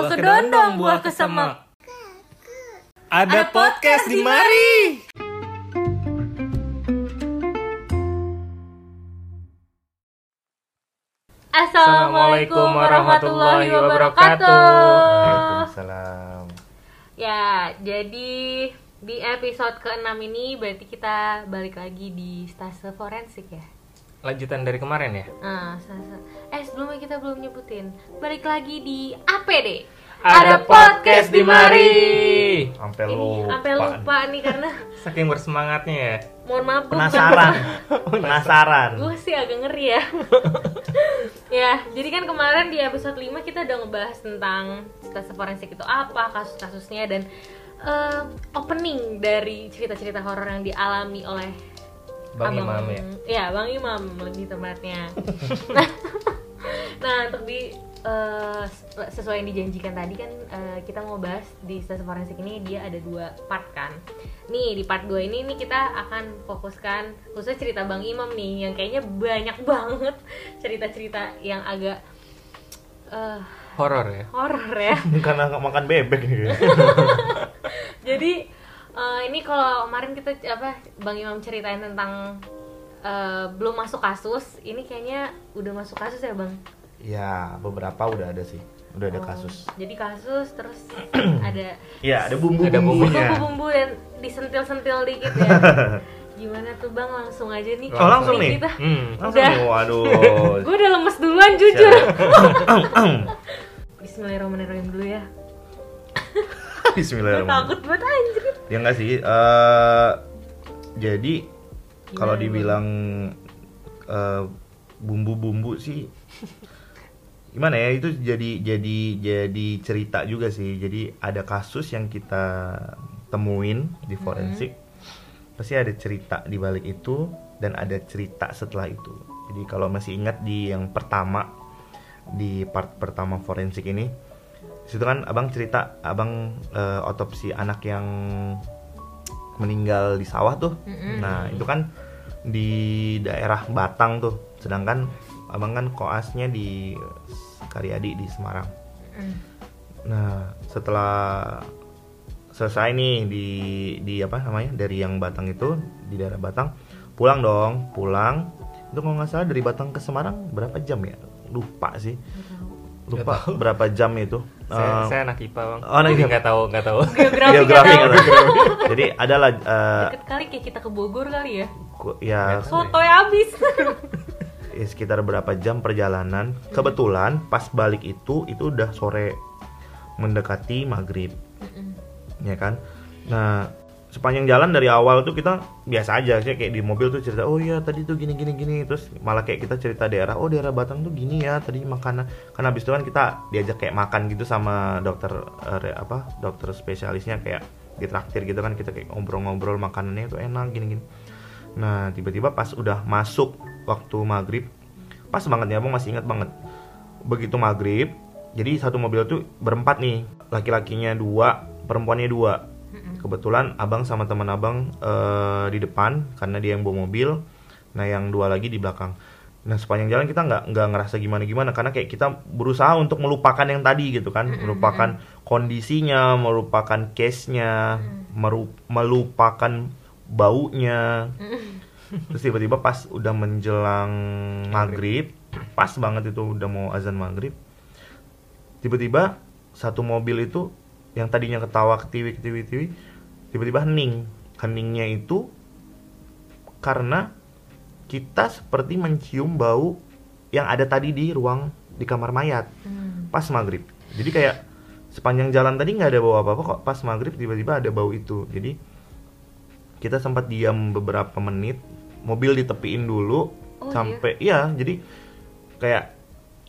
Buah kedondong, buah kesemek. Ada podcast di mari. Assalamualaikum warahmatullahi wabarakatuh. Waalaikumsalam. Ya, jadi di episode ke-6 ini berarti kita balik lagi di stase forensik ya. Lanjutan dari kemarin ya. Stase. Eh, sebelumnya kita belum nyebutin. Balik lagi di APD. Ada podcast di mari. Sampai Ini lupa. sampai lupa nih karena Saking bersemangatnya ya. mohon maaf gue penasaran penasaran gue sih agak ngeri ya ya jadi kan kemarin di episode 5 kita udah ngebahas tentang stase forensik itu apa kasus-kasusnya dan eh, opening dari cerita-cerita horor yang dialami oleh Bang Abang- Imam ya. ya bang Imam lebih tepatnya nah, nah untuk di eh, sesuai yang dijanjikan tadi kan eh, kita mau bahas di stase forensik ini dia ada dua part kan nih di part 2 ini nih kita akan fokuskan khususnya cerita Bang Imam nih yang kayaknya banyak banget cerita-cerita yang agak eh, Horor ya. horor ya karena nggak makan bebek nih jadi eh, ini kalau kemarin kita apa Bang Imam ceritain tentang eh, belum masuk kasus ini kayaknya udah masuk kasus ya Bang ya beberapa udah ada sih udah ada Oh, kasus jadi kasus terus ada ya ada bumbu Ada bumbunya. bumbu-bumbu dan disentil-sentil dikit ya gimana tuh Bang langsung aja nih Oh, langsung nih? kita. Hmm. langsung Udah. nih waduh gue udah lemes duluan jujur. Bismillahirrahmanirrahim dulu ya Bismillahirrahmanirrahim. Takut banget anjir ya enggak sih eh jadi kalau dibilang eh, bumbu-bumbu sih gimana ya itu jadi jadi jadi cerita juga sih. Jadi ada kasus yang kita temuin di forensik pasti ada cerita di balik itu dan ada cerita setelah itu. Jadi kalau masih ingat di yang pertama di part pertama forensik ini situ kan abang cerita abang eh, otopsi anak yang meninggal di sawah tuh Mm-mm. nah itu kan di daerah Batang tuh sedangkan abang kan koasnya di Karyadi di Semarang Mm. Nah, setelah selesai nih di di apa namanya dari yang Batang itu di daerah Batang, pulang dong, pulang. Itu kalau nggak salah dari Batang ke Semarang berapa jam ya? Lupa sih, tahu. Lupa berapa jam itu. Saya, Eh, saya anak IPA bang. oh, anak IPA. nggak tahu nggak tahu. geografi geografi nggak tahu. tahu. Jadi adalah eh, deket kali kayak kita ke Bogor kali ya ku- ya sotoy abis ya sekitar berapa jam perjalanan. Kebetulan pas balik itu itu udah sore mendekati maghrib. Mm-mm. ya kan nah sepanjang jalan dari awal tuh kita biasa aja sih kayak di mobil tuh cerita oh iya tadi tuh gini gini gini. Terus malah kayak kita cerita daerah oh daerah Batang tuh gini ya tadi makanan. Kan habis itu kan kita diajak kayak makan gitu sama dokter re- apa dokter spesialisnya kayak ditraktir gitu kan kita kayak ngobrol-ngobrol makanannya itu enak gini gini. Nah tiba-tiba pas udah masuk waktu maghrib pas banget ya abang masih ingat banget. Begitu maghrib jadi satu mobil tuh berempat nih laki-lakinya dua perempuannya dua kebetulan abang sama teman abang eh, di depan karena dia yang bawa mobil nah yang dua lagi di belakang. Nah sepanjang jalan kita nggak nggak ngerasa gimana gimana karena kayak kita berusaha untuk melupakan yang tadi gitu kan. Melupakan kondisinya melupakan case nya melupakan baunya. Terus tiba-tiba pas udah menjelang maghrib pas banget itu udah mau azan maghrib tiba-tiba satu mobil itu yang tadinya ketawa ketiwi ketiwi ketiwi tiba-tiba hening. Heningnya itu karena kita seperti mencium bau yang ada tadi di ruang di kamar mayat Hmm. pas maghrib. Jadi kayak sepanjang jalan tadi nggak ada bau apa apa kok. Pas maghrib tiba-tiba ada bau itu. Jadi kita sempat diam beberapa menit mobil ditepiin dulu Oh, sampai iya jadi kayak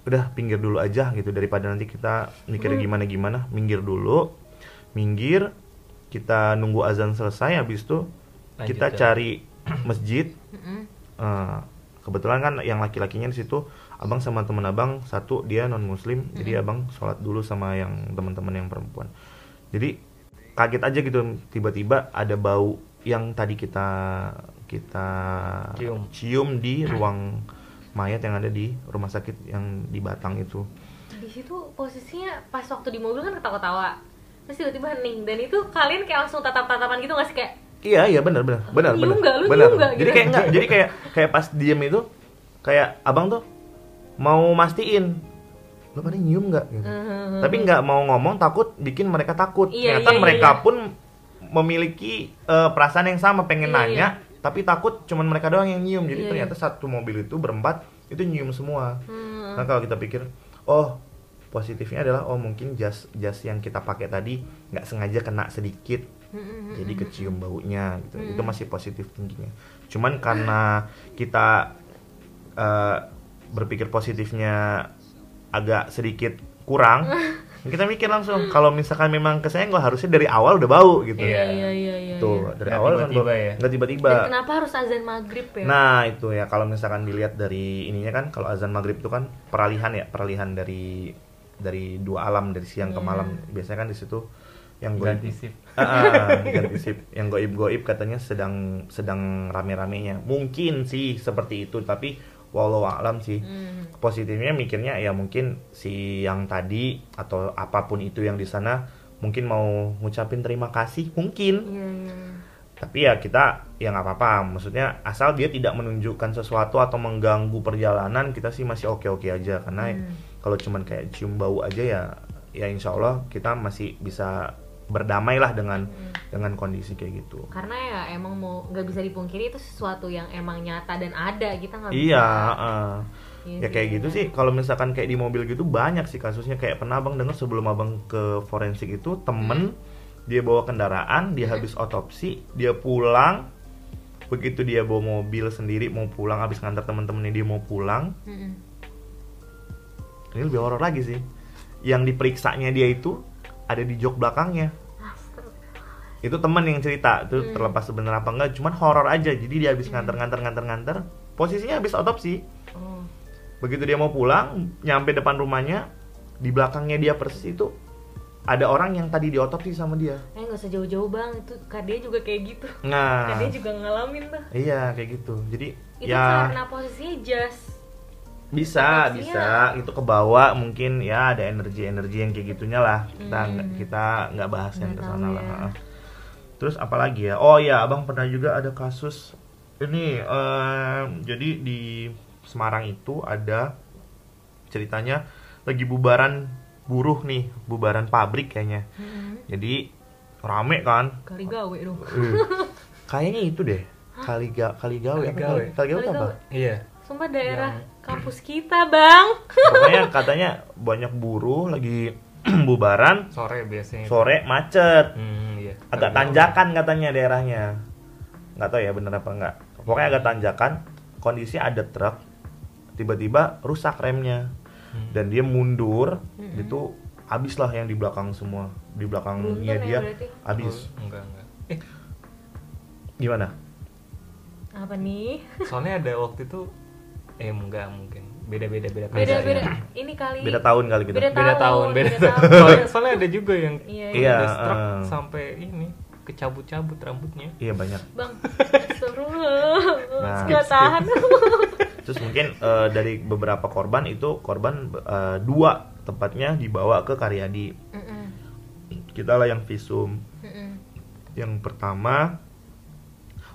udah pinggir dulu aja gitu daripada nanti kita mikir Hmm. gimana gimana minggir dulu minggir kita nunggu azan selesai habis itu Lanjut kita jalan. cari masjid. Eh, kebetulan kan yang laki-lakinya di situ abang sama teman abang satu dia non muslim jadi abang sholat dulu sama yang teman-teman yang perempuan jadi kaget aja gitu tiba-tiba ada bau yang tadi kita kita Cium. cium di ruang mayat yang ada di rumah sakit yang di Batang itu. Di situ posisinya pas waktu di mobil kan ketawa-tawa terus tiba-tiba hening. Dan itu kalian kayak langsung tatap-tatapan gitu nggak sih kayak Iya iya benar benar. Benar benar. benar. Jadi Gitu. kayak enggak, jadi kayak kayak pas diem itu kayak abang tuh mau mastiin. Lu pada nyium nggak? Gitu. "Eh, Tapi nggak mau ngomong takut bikin mereka takut. Iya, Ternyata iya, iya, mereka iya. pun memiliki eh, perasaan yang sama pengen Iya, nanya tapi takut cuman mereka doang yang nyium. Jadi Iya, ternyata satu mobil itu berempat itu nyium semua. hmm, Nah kalau kita pikir, oh positifnya adalah oh mungkin jas jas yang kita pakai tadi nggak sengaja kena sedikit hmm, hmm, jadi hmm, kecium baunya gitu Hmm. itu masih positif tingginya cuman karena kita eh, berpikir positifnya agak sedikit kurang kita mikir langsung kalau misalkan memang kesenggol harusnya dari awal udah bau gitu iya Iya. iya iya iya tuh iya. dari Nggak awal kan tiba-tiba bau- ya? nggak tiba-tiba dan kenapa harus azan maghrib ya Nah itu ya kalau misalkan dilihat dari ininya kan kalau azan maghrib itu kan peralihan ya peralihan dari dari dua alam dari siang ke Iya. malam biasanya kan di situ yang goib ganti shift Ah, ah, ganti sip yang goib goib katanya sedang sedang rame ramenya mungkin sih seperti itu tapi walau alam sih. Hmm. positifnya mikirnya ya mungkin si yang tadi atau apa pun itu yang di sana mungkin mau ngucapin terima kasih mungkin. Iya iya. Tapi ya kita ya nggak apa-apa. Maksudnya asal dia tidak menunjukkan sesuatu atau mengganggu perjalanan kita sih masih oke-oke aja. Karena Hmm. kalau cuman kayak cium bau aja ya ya insya Allah kita masih bisa berdamai lah dengan Hmm. dengan kondisi kayak gitu. Karena ya emang mau nggak bisa dipungkiri itu sesuatu yang emang nyata dan ada kita nggak iya bisa. Iya ya kayak gitu sih kalau misalkan kayak di mobil gitu banyak sih kasusnya. Kayak pernah abang dengar sebelum abang ke forensik itu temen dia bawa kendaraan dia habis otopsi dia pulang. Begitu dia bawa mobil sendiri mau pulang habis ngantar temen-temennya dia mau pulang. Mm-mm. ini lebih horor lagi sih. Yang diperiksanya dia itu ada di jok belakangnya. Itu temen yang cerita itu Hmm. terlepas sebenarnya apa enggak cuman horor aja. Jadi dia habis nganter nganter nganter nganter posisinya habis otopsi. Oh. Begitu dia mau pulang nyampe depan rumahnya di belakangnya dia persis itu ada orang yang tadi diotopsi sama dia. Eh nggak usah jauh-jauh bang itu kak dia juga kayak gitu. Nah. Kak dia juga ngalamin tuh iya kayak gitu. Jadi itu ya. karena posisinya jas bisa bisa. Itu ke bawah mungkin ya ada energi energi yang kayak gitunya lah. Kita Hmm. kita nggak bahas yang Nggak ke tahu sana lah. ya. Heeh. Terus apalagi ya? Oh ya abang pernah juga ada kasus ini em, jadi di Semarang itu ada ceritanya lagi bubaran buruh nih bubaran pabrik kayaknya. Mm-mm. jadi rame kan? Kali gawe dong. Eh, kayaknya itu deh kali ga kali gawe apa Kaligawe. kali, kali gawe apa? iya. Sumpah daerah Yang- kampus kita bang. Pokoknya katanya banyak buruh lagi bubaran sore biasanya sore macet. Hmm, agak tanjakan katanya daerahnya. Nggak tahu ya bener apa enggak pokoknya agak tanjakan kondisi ada truk tiba-tiba rusak remnya. Hmm. dan dia mundur Mm-mm. itu habis lah yang di belakang semua. Di belakangnya ya dia berarti. habis. Oh, enggak enggak. Eh. Gimana? Apa nih? Soalnya ada waktu itu eh enggak mungkin beda beda beda beda beda. ini kali beda tahun kali kita. Beda beda tahun beda, beda tahun. tahun. soalnya, soalnya ada juga yang Iya, iya. eh. sampai ini kecabut-cabut rambutnya. Iya banyak. Bang astagfirullah Nah, nggak skip, tahan. Terus mungkin eh, dari beberapa korban itu korban eh, dua tepatnya dibawa ke Karyadi. Mm-mm, kita lah yang visum. Mm-mm. yang pertama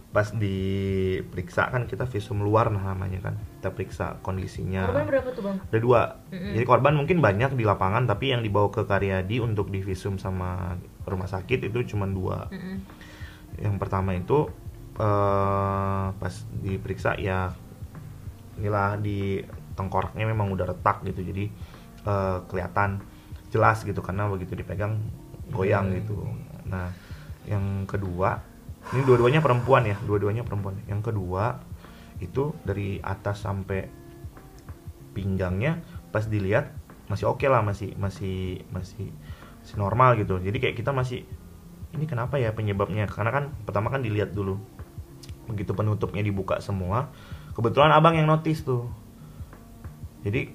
pas diperiksa kan kita visum luar nah namanya kan kita periksa kondisinya korban berapa tuh bang ada dua Mm-mm. jadi korban mungkin banyak di lapangan tapi yang dibawa ke Karyadi untuk divisum sama rumah sakit itu cuma dua Mm-mm. yang pertama itu eh, pas diperiksa ya inilah di tengkoraknya memang udah retak gitu jadi eh, kelihatan jelas gitu karena begitu dipegang goyang Hmm. gitu nah yang kedua ini dua-duanya perempuan ya dua-duanya perempuan yang kedua itu dari atas sampai pinggangnya pas dilihat masih oke lah masih masih masih masih normal gitu. Jadi kayak kita masih ini kenapa ya penyebabnya? Karena kan pertama kan dilihat dulu. Begitu penutupnya dibuka semua kebetulan abang yang notice tuh. Jadi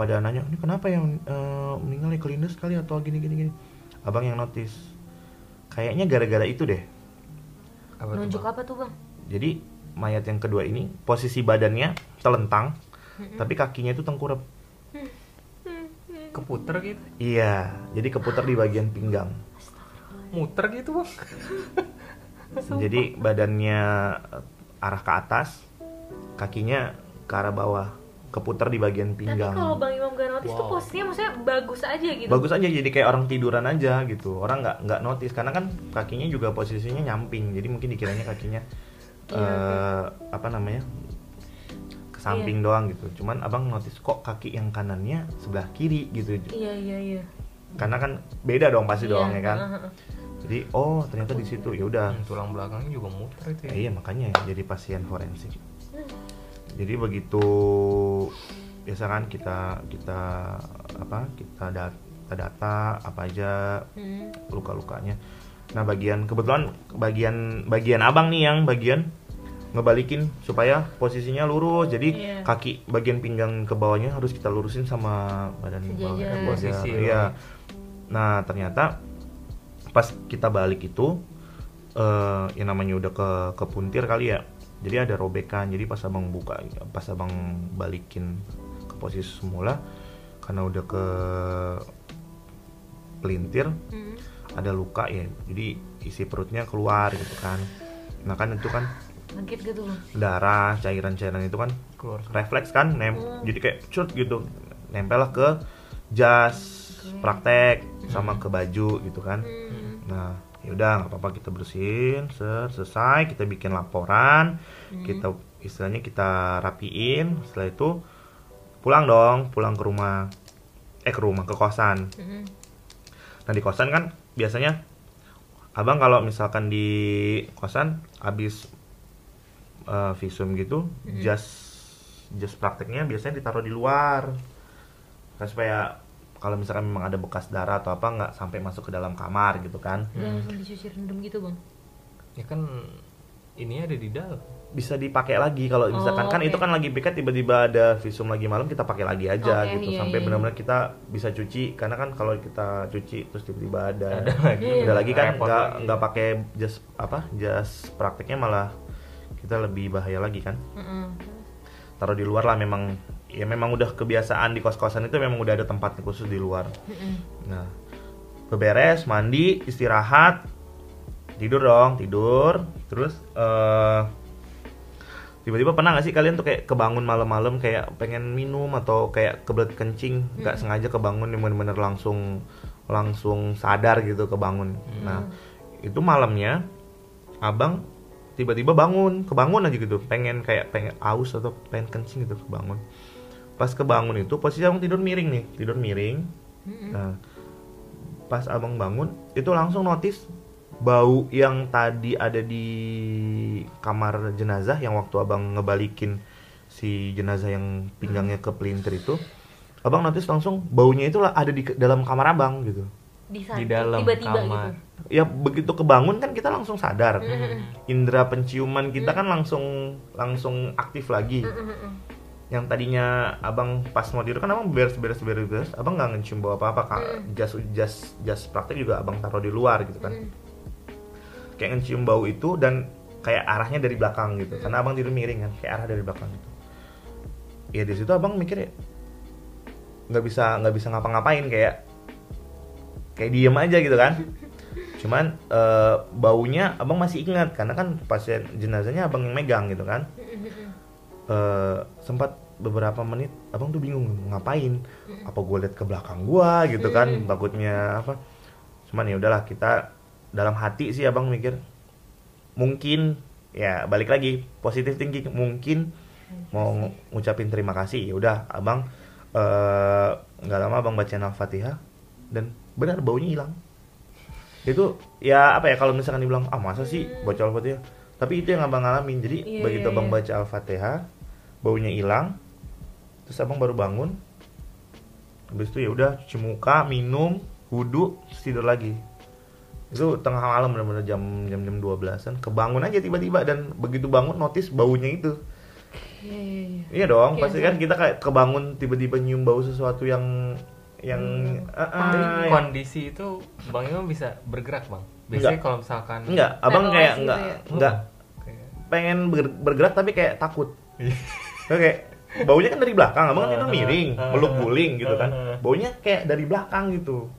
pada nanya ini kenapa yang eh, meninggal ya kelindes kali atau gini gini gini? Abang yang notice. Kayaknya gara-gara itu deh. Apa tuh, nunjuk Bang? apa tuh bang? Jadi mayat yang kedua ini posisi badannya telentang tapi kakinya itu tengkurap keputer gitu? Iya jadi keputar di bagian pinggang. Muter gitu bang? Jadi badannya eh, arah ke atas kakinya ke arah bawah keputar di bagian Tapi pinggang. kalau Bang Imam gak notice tuh Wow. posisinya maksudnya bagus aja gitu. bagus aja jadi kayak orang tiduran aja gitu. Orang nggak nggak notice karena kan kakinya juga posisinya nyamping jadi mungkin dikiranya kakinya Iya, eh apa namanya? Ke samping doang gitu. Cuman abang notice kok kaki yang kanannya sebelah kiri gitu. Iya iya iya. karena kan beda dong pasti Iya, doang ya kan? Jadi oh ternyata di situ. Ya udah. Hmm, tulang belakangnya juga muter itu ya. Ya, iya makanya jadi pasien forensik. Hmm. jadi begitu biasa kan kita kita apa kita data, kita data apa aja Hmm. luka-lukanya nah bagian kebetulan bagian bagian abang nih yang bagian ngebalikin supaya posisinya lurus. Jadi Iya. kaki bagian pinggang ke bawahnya harus kita lurusin sama badan bawahnya Posisi, iya. Nah ternyata pas kita balik itu eh yang namanya udah ke ke puntir kali ya. Jadi ada robekan. Jadi pas abang buka pas abang balikin ke posisi semula karena udah ke pelintir Hmm. Ada luka ya jadi isi perutnya keluar gitu kan nah kan itu kan gitu darah cairan-cairan itu kan keluar refleks kan nem Hmm. jadi kayak cut gitu nempel lah ke jas praktek sama ke baju gitu kan Hmm. nah yaudah nggak apa-apa kita bersihin selesai kita bikin laporan Hmm. kita istilahnya kita rapiin setelah itu pulang dong pulang ke rumah eh ke rumah ke kosan Hmm. Nah di kosan kan biasanya abang kalau misalkan di kosan habis eh, visum gitu, jas jas prakteknya biasanya ditaruh di luar, kan supaya kalau misalkan memang ada bekas darah atau apa nggak sampai masuk ke dalam kamar gitu kan, Udah langsung dicuci rendam gitu Bang. ya kan ini ada di dalam bisa dipakai lagi. Kalau misalkan Oh, kan itu kan lagi piket tiba-tiba ada visum lagi malam kita pakai lagi aja Oke, gitu. iya, sampai iya. benar-benar kita bisa cuci. Karena kan kalau kita cuci terus tiba-tiba ada. Ada lagi Iya. udah lagi. kan nggak nggak pakai jas apa jas prakteknya malah kita lebih bahaya lagi kan. Heeh. taruh di luar lah memang ya memang udah kebiasaan di kos kosan itu memang udah ada tempatnya khusus di luar. Heeh. nah beberes mandi istirahat tidur dong tidur. Terus eh tiba-tiba pernah gak sih kalian tuh kayak kebangun malam-malam kayak pengen minum atau kayak kebelet kencing? Nggak sengaja kebangun yang bener-bener langsung langsung sadar gitu kebangun. Nah itu malamnya abang tiba-tiba bangun kebangun aja gitu. Pengen kayak pengen aus atau pengen kencing gitu kebangun. Pas kebangun itu posisi abang tidur miring nih tidur miring. Heeh. Nah, pas abang bangun itu langsung notice bau yang tadi ada di kamar jenazah yang waktu abang ngebalikin si jenazah yang pinggangnya ke pelintir itu, abang notice langsung baunya itu lah ada di dalam kamar abang gitu. Di, Di dalam tiba-tiba kamar. gitu. Ya begitu kebangun kan kita langsung sadar, Mm-hmm. indera penciuman kita kan langsung langsung aktif lagi. Heeh, heeh. yang tadinya abang pas mau tidur kan abang beres beres beres beres abang nggak ngecium bau apa apa kak jas jas jas praktek juga abang taruh di luar gitu kan Mm. Kayak ngecium bau itu dan kayak arahnya dari belakang gitu. Karena abang tidur miring kan kayak arah dari belakang gitu. Ya di situ abang mikir ya nggak bisa nggak bisa ngapa-ngapain kayak kayak diem aja gitu kan. Cuman eh, baunya abang masih ingat karena kan pasien jenazahnya abang yang megang gitu kan. Eh, sempat beberapa menit abang tuh bingung ngapain? Apa gue liat ke belakang gua? gitu kan takutnya apa. Cuman ya udahlah kita dalam hati sih abang mikir mungkin ya balik lagi positif thinking mungkin mau ngu- ngucapin terima kasih ya udah abang eh, nggak lama abang bacain al-fatihah dan benar baunya hilang. Itu ya apa ya kalau misalkan dibilang ah masa sih baca al-fatihah? Tapi itu yang abang ngalamin jadi Iya, begitu iya, abang iya. baca al-fatihah baunya hilang terus abang baru bangun habis itu ya udah cuci muka minum wudhu tidur lagi itu tengah malam benar-benar jam jam jam 12-an kebangun aja tiba-tiba dan begitu bangun notice baunya itu Iya, iya, iya. iya dong Iya, pasti iya. kan kita kayak kebangun tiba-tiba nyium bau sesuatu yang yang Hmm. Tapi yang- kondisi itu Bang Imam bisa bergerak Bang. Biasanya kalau misalkan enggak abang kayak gitu enggak ya? Oh, enggak kayak- pengen ber- bergerak tapi kayak takut Iya. Oke, baunya kan dari belakang abang kan tidur Ah, miring ah, meluk guling gitu kan ah, ah. baunya kayak dari belakang gitu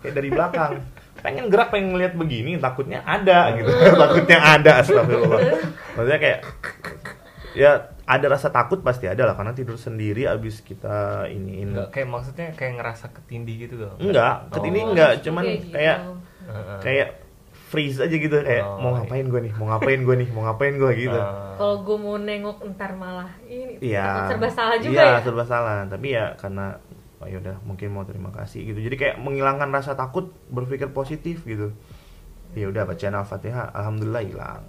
kayak dari belakang pengen gerak pengen ngeliat begini takutnya ada gitu takutnya ada astagfirullah maksudnya kayak ya ada rasa takut pasti ada lah karena tidur sendiri abis kita iniin Enggak, kayak maksudnya kayak ngerasa ketindih gitu loh. enggak Oh. ketini Oh, enggak cuman kayak gitu. kayak Heeh. kayak freeze aja gitu kayak Oh, mau ngapain gue nih mau ngapain gue nih mau ngapain gue gitu kalau gue mau nengok ntar malah ini Iya. takut serba salah juga iya, ya serba salah. Tapi ya karena oh ya udah mungkin mau terima kasih gitu. Jadi kayak menghilangkan rasa takut, berpikir positif gitu. Ya udah bacaan Al-Fatihah, alhamdulillah hilang.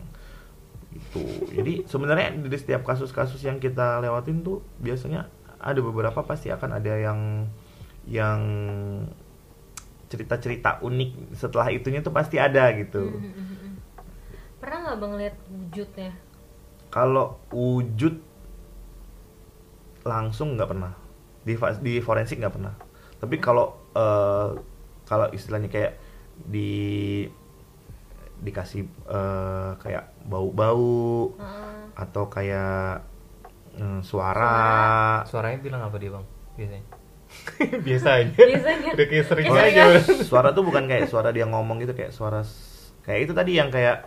Itu. Jadi sebenarnya dari setiap kasus-kasus yang kita lewatin tuh biasanya ada beberapa pasti akan ada yang yang cerita-cerita unik setelah itunya tuh pasti ada gitu. Hmm, hmm, hmm. pernah nggak bang lihat wujudnya Kalau wujud langsung nggak pernah di di forensik nggak pernah. Tapi kalau eh, kalau istilahnya kayak di dikasih eh, kayak bau-bau Heeh. atau kayak eh, suara. Suaranya bilang apa dia bang? Biasanya. Biasanya. biasanya Udah kayak sering Oh, aja. suara tuh bukan kayak suara dia ngomong gitu kayak suara kayak itu tadi yang kayak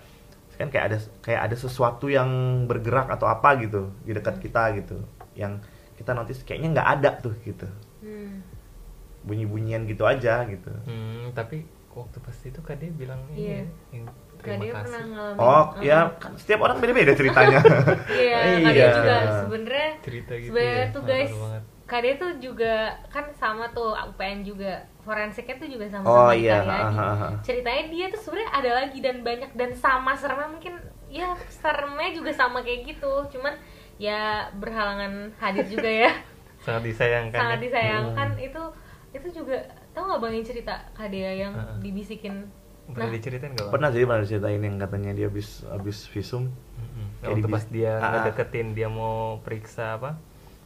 kan kayak ada kayak ada sesuatu yang bergerak atau apa gitu di dekat kita gitu yang kita notice kayaknya nggak ada tuh gitu Hmm. bunyi-bunyian gitu aja gitu Hmm, tapi waktu pas itu kak dia bilang ini Iya. ya, yang Kak terima dia kasih. pernah ngalamin oh uh-uh. ya kan setiap orang beda-beda ceritanya iya Kak dia Iya. juga sebenarnya cerita gitu sebenarnya ya. tuh guys banget. Kak dia tuh juga kan sama tuh UPN juga forensiknya tuh juga sama Oh, iya. Karyadi. Ceritanya dia tuh sebenarnya ada lagi dan banyak dan sama seremnya mungkin ya seremnya juga sama kayak gitu cuman ya berhalangan hadir juga ya sangat disayangkan sangat ya. disayangkan itu itu juga tau nggak bang yang cerita Kak Dea yang Ah, ah. dibisikin pernah Nah. diceritain gak bang? pernah sih pernah diceritain yang katanya dia habis habis visum. Kayak waktu pas dia Ah, ah. ngedeketin dia mau periksa apa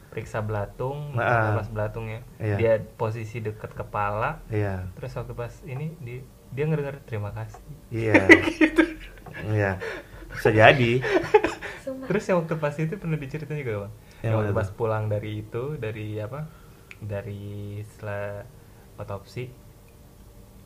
periksa belatung Ah, ah. pas belatung ya Iya. dia posisi deket kepala iya terus waktu pas ini dia dia ngedenger terima kasih iya iya bisa jadi. Sumpah. terus yang waktu pas itu pernah diceritain juga bang? Yang yang waktu pas pulang dari itu dari apa? Dari setelah otopsi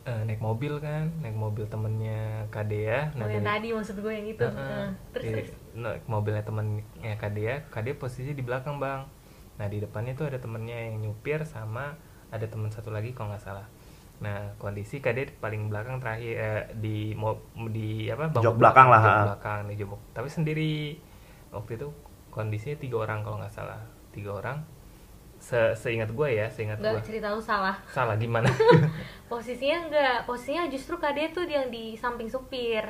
eh, naik mobil kan naik mobil temennya Kadea Oh, yang tadi maksud gue yang itu. Heeh. Nah, terus Iya, terus naik mobilnya temennya Kadea Kadea posisi di belakang bang. Nah di depannya tuh ada temennya yang nyupir sama ada teman satu lagi kalau nggak salah nah kondisi Kadea paling belakang terakhir eh, di di apa Jok belakang lah, jok belakang di jok. Tapi sendiri waktu itu kondisinya tiga orang kalau nggak salah. Tiga orang. Se seingat gue ya seingat gue cerita lu salah. Salah gimana posisinya enggak posisinya justru Kade tuh yang di samping supir.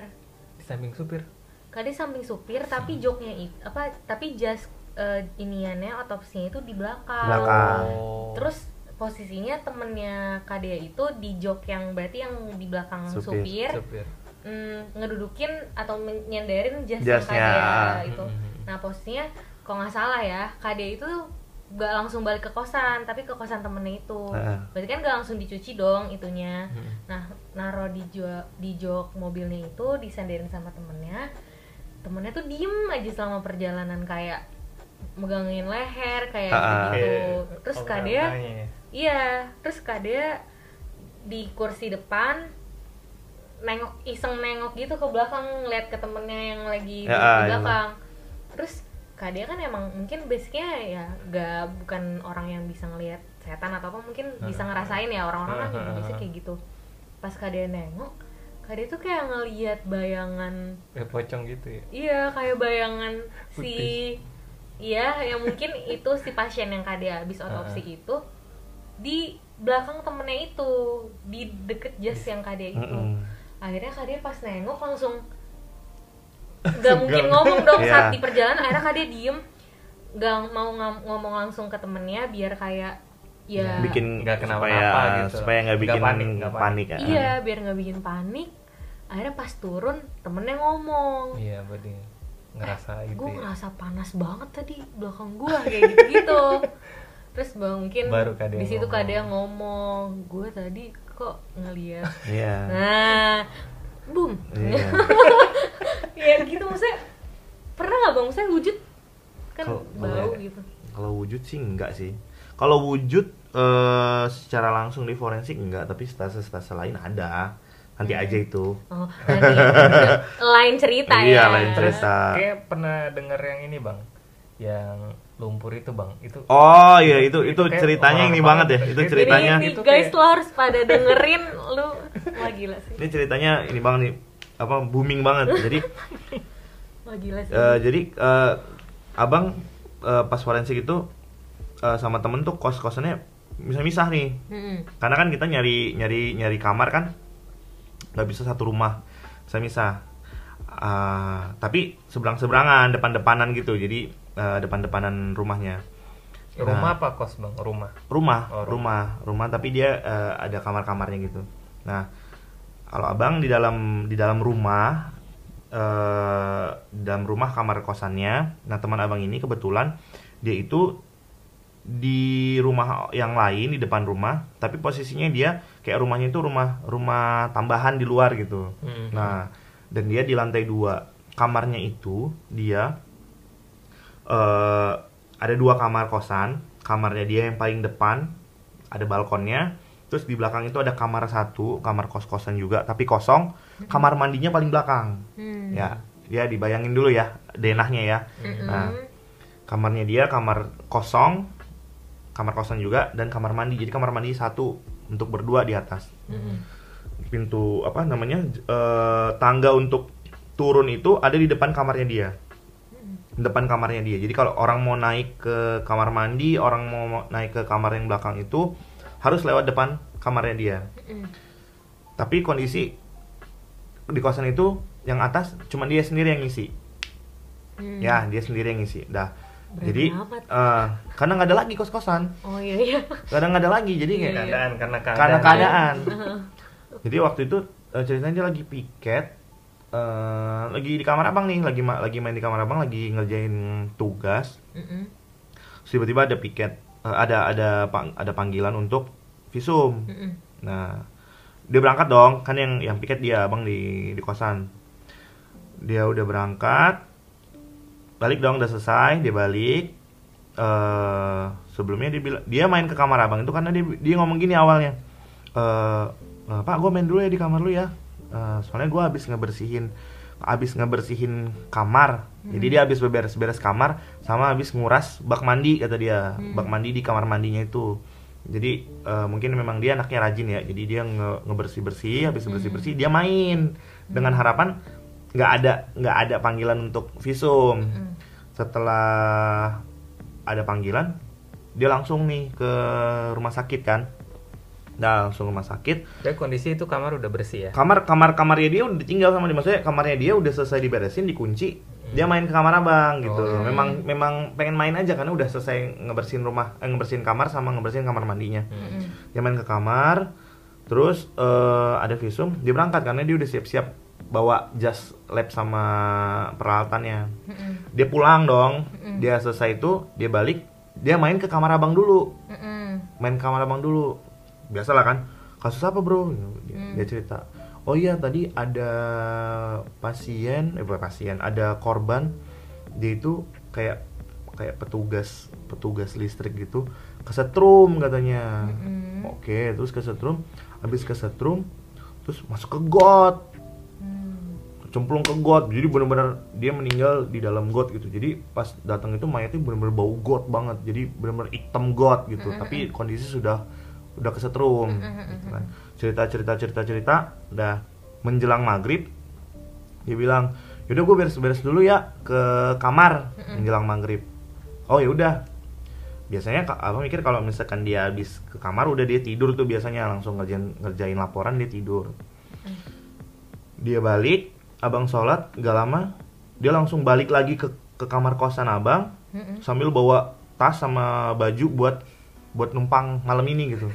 Di samping supir? Kade samping supir tapi joknya itu apa tapi jas eh, iniannya otopsinya itu di belakang. Belakang. Oh. terus posisinya temennya Kade itu di jok yang berarti yang di belakang Supir. supir, supir mm, ngedudukin atau nyenderin jas Jasnya. yang Kade itu Mm-mm. nah posisinya kalau nggak salah ya Kade itu nggak langsung balik ke kosan tapi ke kosan temennya itu Heeh. berarti kan nggak langsung dicuci dong itunya Mm-mm. nah naro di jok di jok mobilnya itu disenderin sama temennya temennya tuh diem aja selama perjalanan kayak megangin leher kayak Ah, gitu terus kadea ya. Iya terus kadea di kursi depan nengok iseng nengok gitu ke belakang ngeliat ke temennya yang lagi Ya, ah, di iya, belakang. Terus kadea kan emang mungkin basicnya ya gak bukan orang yang bisa ngelihat setan atau apa mungkin bisa ngerasain ya orang-orang kan biasa kayak gitu. Pas kadea nengok kadea tuh kayak ngeliat bayangan kayak pocong gitu ya? Iya, kayak bayangan si Putih. Iya, yang mungkin itu si pasien yang kade habis otopsi itu di belakang temennya itu, di deket jas yang kade itu. Mm-mm. Akhirnya kade pas nengok langsung nggak mungkin ngomong dong Iya. saat di perjalanan. Akhirnya kade diem, nggak mau ngomong langsung ke temennya biar kayak ya bikin Nggak supaya kenapa-napa gitu. supaya nggak bikin panik, nggak panik. panik ya iya biar nggak bikin panik. Akhirnya pas turun temennya ngomong, iya berarti ngerasa gitu gue ya ngerasa panas banget tadi belakang gua kayak gitu gitu terus bang mungkin Baru Kade di situ yang ngomong gue tadi kok ngeliat iya nah boom iya ya gitu maksudnya pernah nggak bang saya wujud kan Kalau- bau kalau- gitu Kalau wujud sih enggak sih. Kalau wujud eh, secara langsung di forensik enggak, tapi stase-stase lain ada. Nanti Hmm. aja itu. Oh, nanti lain cerita Iya, ya. lain cerita. kayak pernah dengar yang ini bang, yang lumpur itu bang, itu Oh iya itu itu kayak ceritanya orang ini banget ya. Itu Ini- ceritanya Ini, Itu guys kayak- lo harus pada dengerin lu. Wah gila sih. ini ceritanya ini banget nih apa booming banget. Jadi Wah gila sih. eh, jadi eh, abang eh, pas forensik itu eh, sama temen tuh kos kosannya misah-misah nih. Mm-mm. Karena kan kita nyari nyari nyari kamar kan nggak bisa satu rumah, misah-misah. Ah, tapi seberang-seberangan, depan-depanan gitu. Jadi eh, depan-depanan rumahnya. rumah Nah. apa kos bang? Rumah. rumah Oh, rumah rumah tapi dia eh, ada kamar-kamarnya gitu nah kalau abang di dalam di dalam rumah eh di dalam rumah kamar kosannya nah teman abang ini kebetulan dia itu di rumah yang lain di depan rumah tapi posisinya dia kayak rumahnya itu rumah rumah tambahan di luar gitu Hmm. Nah, dan dia di lantai dua kamarnya itu dia eh ada dua kamar kosan. Kamarnya dia yang paling depan ada balkonnya. Terus di belakang itu ada kamar satu, kamar kos-kosan juga, tapi kosong. Kamar mandinya paling belakang. Hmm. Ya, dia dibayangin dulu ya denahnya ya. Mm-mm. Nah, kamarnya dia kamar kosong, kamar kosan juga dan kamar mandi. Jadi kamar mandi satu untuk berdua di atas Mm-mm. pintu apa namanya eh, tangga untuk turun itu ada di depan kamarnya dia depan kamarnya dia jadi kalau orang mau naik ke kamar mandi orang mau naik ke kamar yang belakang itu harus lewat depan kamarnya dia Mm-mm. tapi kondisi di kosan itu yang atas cuma dia sendiri yang ngisi Hmm. ya dia sendiri yang ngisi dah Berani jadi eh, karena nggak ada lagi kos kosan Oh iya iya. kadang nggak ada lagi jadi kayak Iya. Keadaan karena keadaan. karena keadaan jadi waktu itu eh, ceritanya dia lagi piket eh, lagi di kamar abang nih lagi ma- lagi main di kamar abang lagi ngerjain tugas. Terus tiba-tiba ada piket eh, ada ada pang- ada panggilan untuk visum. Mm-mm. nah dia berangkat dong kan yang yang piket dia abang di di kosan. Dia udah berangkat balik dong udah selesai dia balik. Eh sebelumnya dia bilang dia main ke kamar abang itu karena dia dia ngomong gini awalnya. "Eh, pak gue main dulu ya di kamar lu ya Eh, soalnya gue habis ngebersihin habis ngebersihin kamar. Jadi dia habis beberes-beres kamar sama habis nguras bak mandi kata dia. Bak mandi di kamar mandinya itu. Jadi eh, mungkin memang dia anaknya rajin ya. Jadi dia nge ngebersih bersih habis bersih bersih dia main. Dengan harapan nggak ada nggak ada panggilan untuk visum. Mm. setelah ada panggilan dia langsung nih ke rumah sakit kan nah langsung rumah sakit Jadi kondisi itu kamar udah bersih ya. kamar kamar kamarnya dia udah ditinggal sama dia maksudnya kamarnya dia udah selesai diberesin dikunci dia main ke kamar abang gitu Oh. memang memang pengen main aja karena udah selesai ngebersihin rumah eh, ngebersihin kamar sama ngebersihin kamar mandinya Mm-mm. dia main ke kamar terus eh, ada visum dia berangkat karena dia udah siap-siap bawa jas lab sama peralatannya Mm-mm. dia pulang dong Mm-mm. dia selesai itu dia balik dia main ke kamar abang dulu Mm-mm. main ke kamar abang dulu biasalah kan kasus apa bro dia, Hmm. dia cerita oh iya tadi ada pasien eh bukan pasien ada korban dia itu kayak kayak petugas petugas listrik gitu kesetrum katanya Mm-mm. oke terus kesetrum habis kesetrum terus masuk ke got Hmm. cemplung ke got jadi benar-benar dia meninggal di dalam got gitu jadi pas datang itu mayatnya benar-benar bau got banget jadi benar-benar hitam got gitu tapi kondisi sudah udah kesetrum gitu kan. cerita cerita cerita cerita udah menjelang maghrib dia bilang yaudah gue beres-beres dulu ya ke kamar menjelang maghrib. Oh ya udah. Biasanya abang mikir kalau misalkan dia habis ke kamar udah dia tidur tuh biasanya langsung ngerjain ngerjain laporan dia tidur. Dia balik abang sholat gak lama dia langsung balik lagi ke ke kamar kosan abang sambil bawa tas sama baju buat buat numpang malam ini gitu.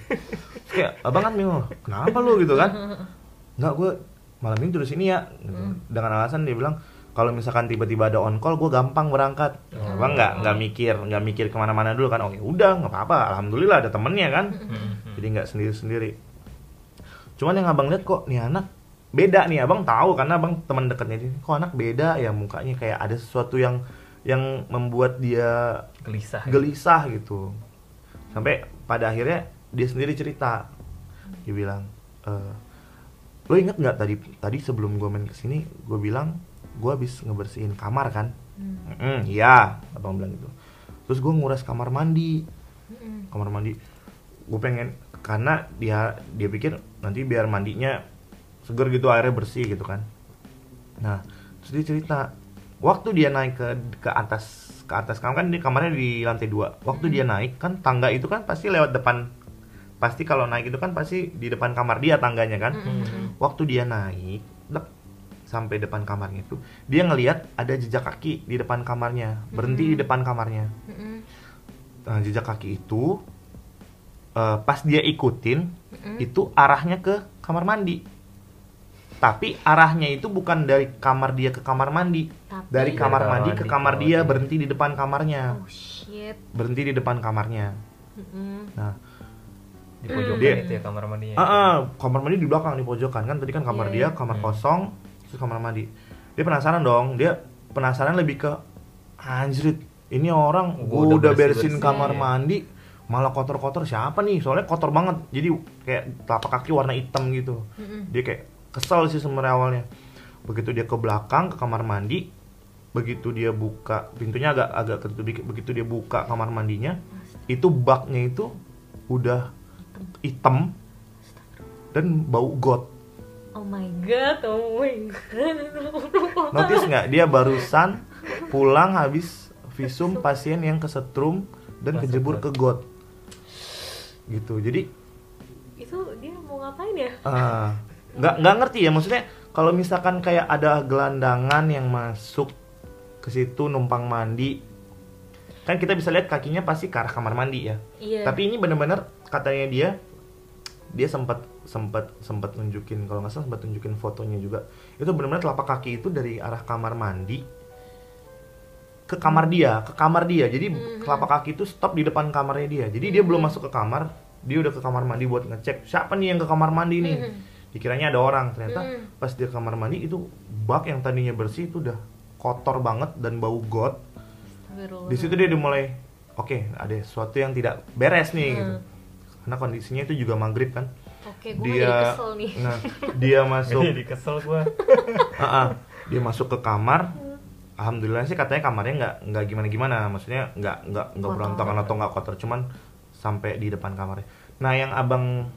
Terus kayak abang kan bingung kenapa lu? Gitu kan. Nggak gue malam ini terus sini ya. Gitu. dengan alasan dia bilang kalau misalkan tiba-tiba ada on call gue gampang berangkat. Abang nggak nggak mikir nggak mikir ke mana-mana dulu kan. Oh ya udah nggak apa-apa alhamdulillah ada temennya kan. Jadi nggak sendiri-sendiri. Cuman yang abang lihat kok nih anak beda nih. Abang tahu karena abang teman dekatnya dia. Kok anak beda ya mukanya? Kayak ada sesuatu yang yang membuat dia gelisah. gelisah gitu sampai pada akhirnya dia sendiri cerita. Dia bilang e, lo inget nggak tadi tadi sebelum gue main ke sini gue bilang gue habis ngebersihin kamar kan? Hmm. "Mm, iya abang bilang gitu. Terus gue nguras kamar mandi. Mm-mm. kamar mandi. Gue pengen karena dia dia pikir nanti biar mandinya seger gitu airnya bersih gitu kan. Nah terus dia cerita. Waktu dia naik ke ke atas ke atas. Kamar kan di kamarnya di lantai dua. Waktu dia naik kan tangga itu kan pasti lewat depan. Pasti kalau naik itu kan pasti di depan kamar dia tangganya kan. Mm-mm. waktu dia naik dek, sampai depan kamarnya itu dia ngelihat ada jejak kaki di depan kamarnya. Berhenti di depan kamarnya. Mm-mm. Nah, jejak kaki itu eh, pas dia ikutin Mm-mm. itu arahnya ke kamar mandi. Tapi arahnya itu bukan dari kamar dia ke kamar mandi, Tapi- dari kamar kamar mandi ke kamar dia mandi. berhenti di depan kamarnya, Oh shit. berhenti di depan kamarnya. Nah, di pojokan Dia- itu ya kamar mandinya ah, ah, kamar mandi di belakang di pojokan kan tadi kan kamar Iya, dia, iya. kamar Hmm. kosong, terus kamar mandi. Dia penasaran dong, dia penasaran lebih ke anjrit, ini orang Gua gua udah udah bersihin bersih-bersih. kamar mandi malah kotor-kotor siapa nih? Soalnya kotor banget. Jadi kayak telapak kaki warna hitam gitu. Mm-mm. Dia kayak kesel sih sebenarnya awalnya. Begitu dia ke belakang ke kamar mandi, begitu dia buka pintunya agak agak dikit. Begitu dia buka kamar mandinya, itu baknya itu udah hitam dan bau got. Oh my god, oh my god. Notice nggak dia barusan pulang habis visum pasien yang kesetrum dan kejebur ke got. Gitu. Jadi Itu dia mau ngapain ya? ah, nggak nggak ngerti ya maksudnya kalau misalkan kayak ada gelandangan yang masuk ke situ numpang mandi kan kita bisa lihat kakinya pasti ke arah kamar mandi ya. Iya. Tapi ini bener-bener katanya dia dia sempat sempat sempat nunjukin kalau nggak salah sempat nunjukin fotonya juga itu benar-benar telapak kaki itu dari arah kamar mandi ke kamar dia ke kamar dia jadi Mhm. telapak kaki itu stop di depan kamarnya dia jadi dia belum masuk ke kamar dia udah ke kamar mandi buat ngecek siapa nih yang ke kamar mandi nih Mhm. Dikiranya ada orang ternyata Mhm. pas dia ke kamar mandi itu bak yang tadinya bersih itu udah kotor banget dan bau got di situ dia udah mulai oke ada sesuatu yang tidak beres nih Hmm. gitu karena kondisinya itu juga maghrib kan Oke, gue dia jadi kesel nih. nah dia masuk jadi kesel gua Ah, ah. dia masuk ke kamar alhamdulillah sih katanya kamarnya nggak nggak gimana gimana maksudnya nggak nggak nggak Kotor. berontakan atau nggak kotor cuman sampai di depan kamarnya nah yang abang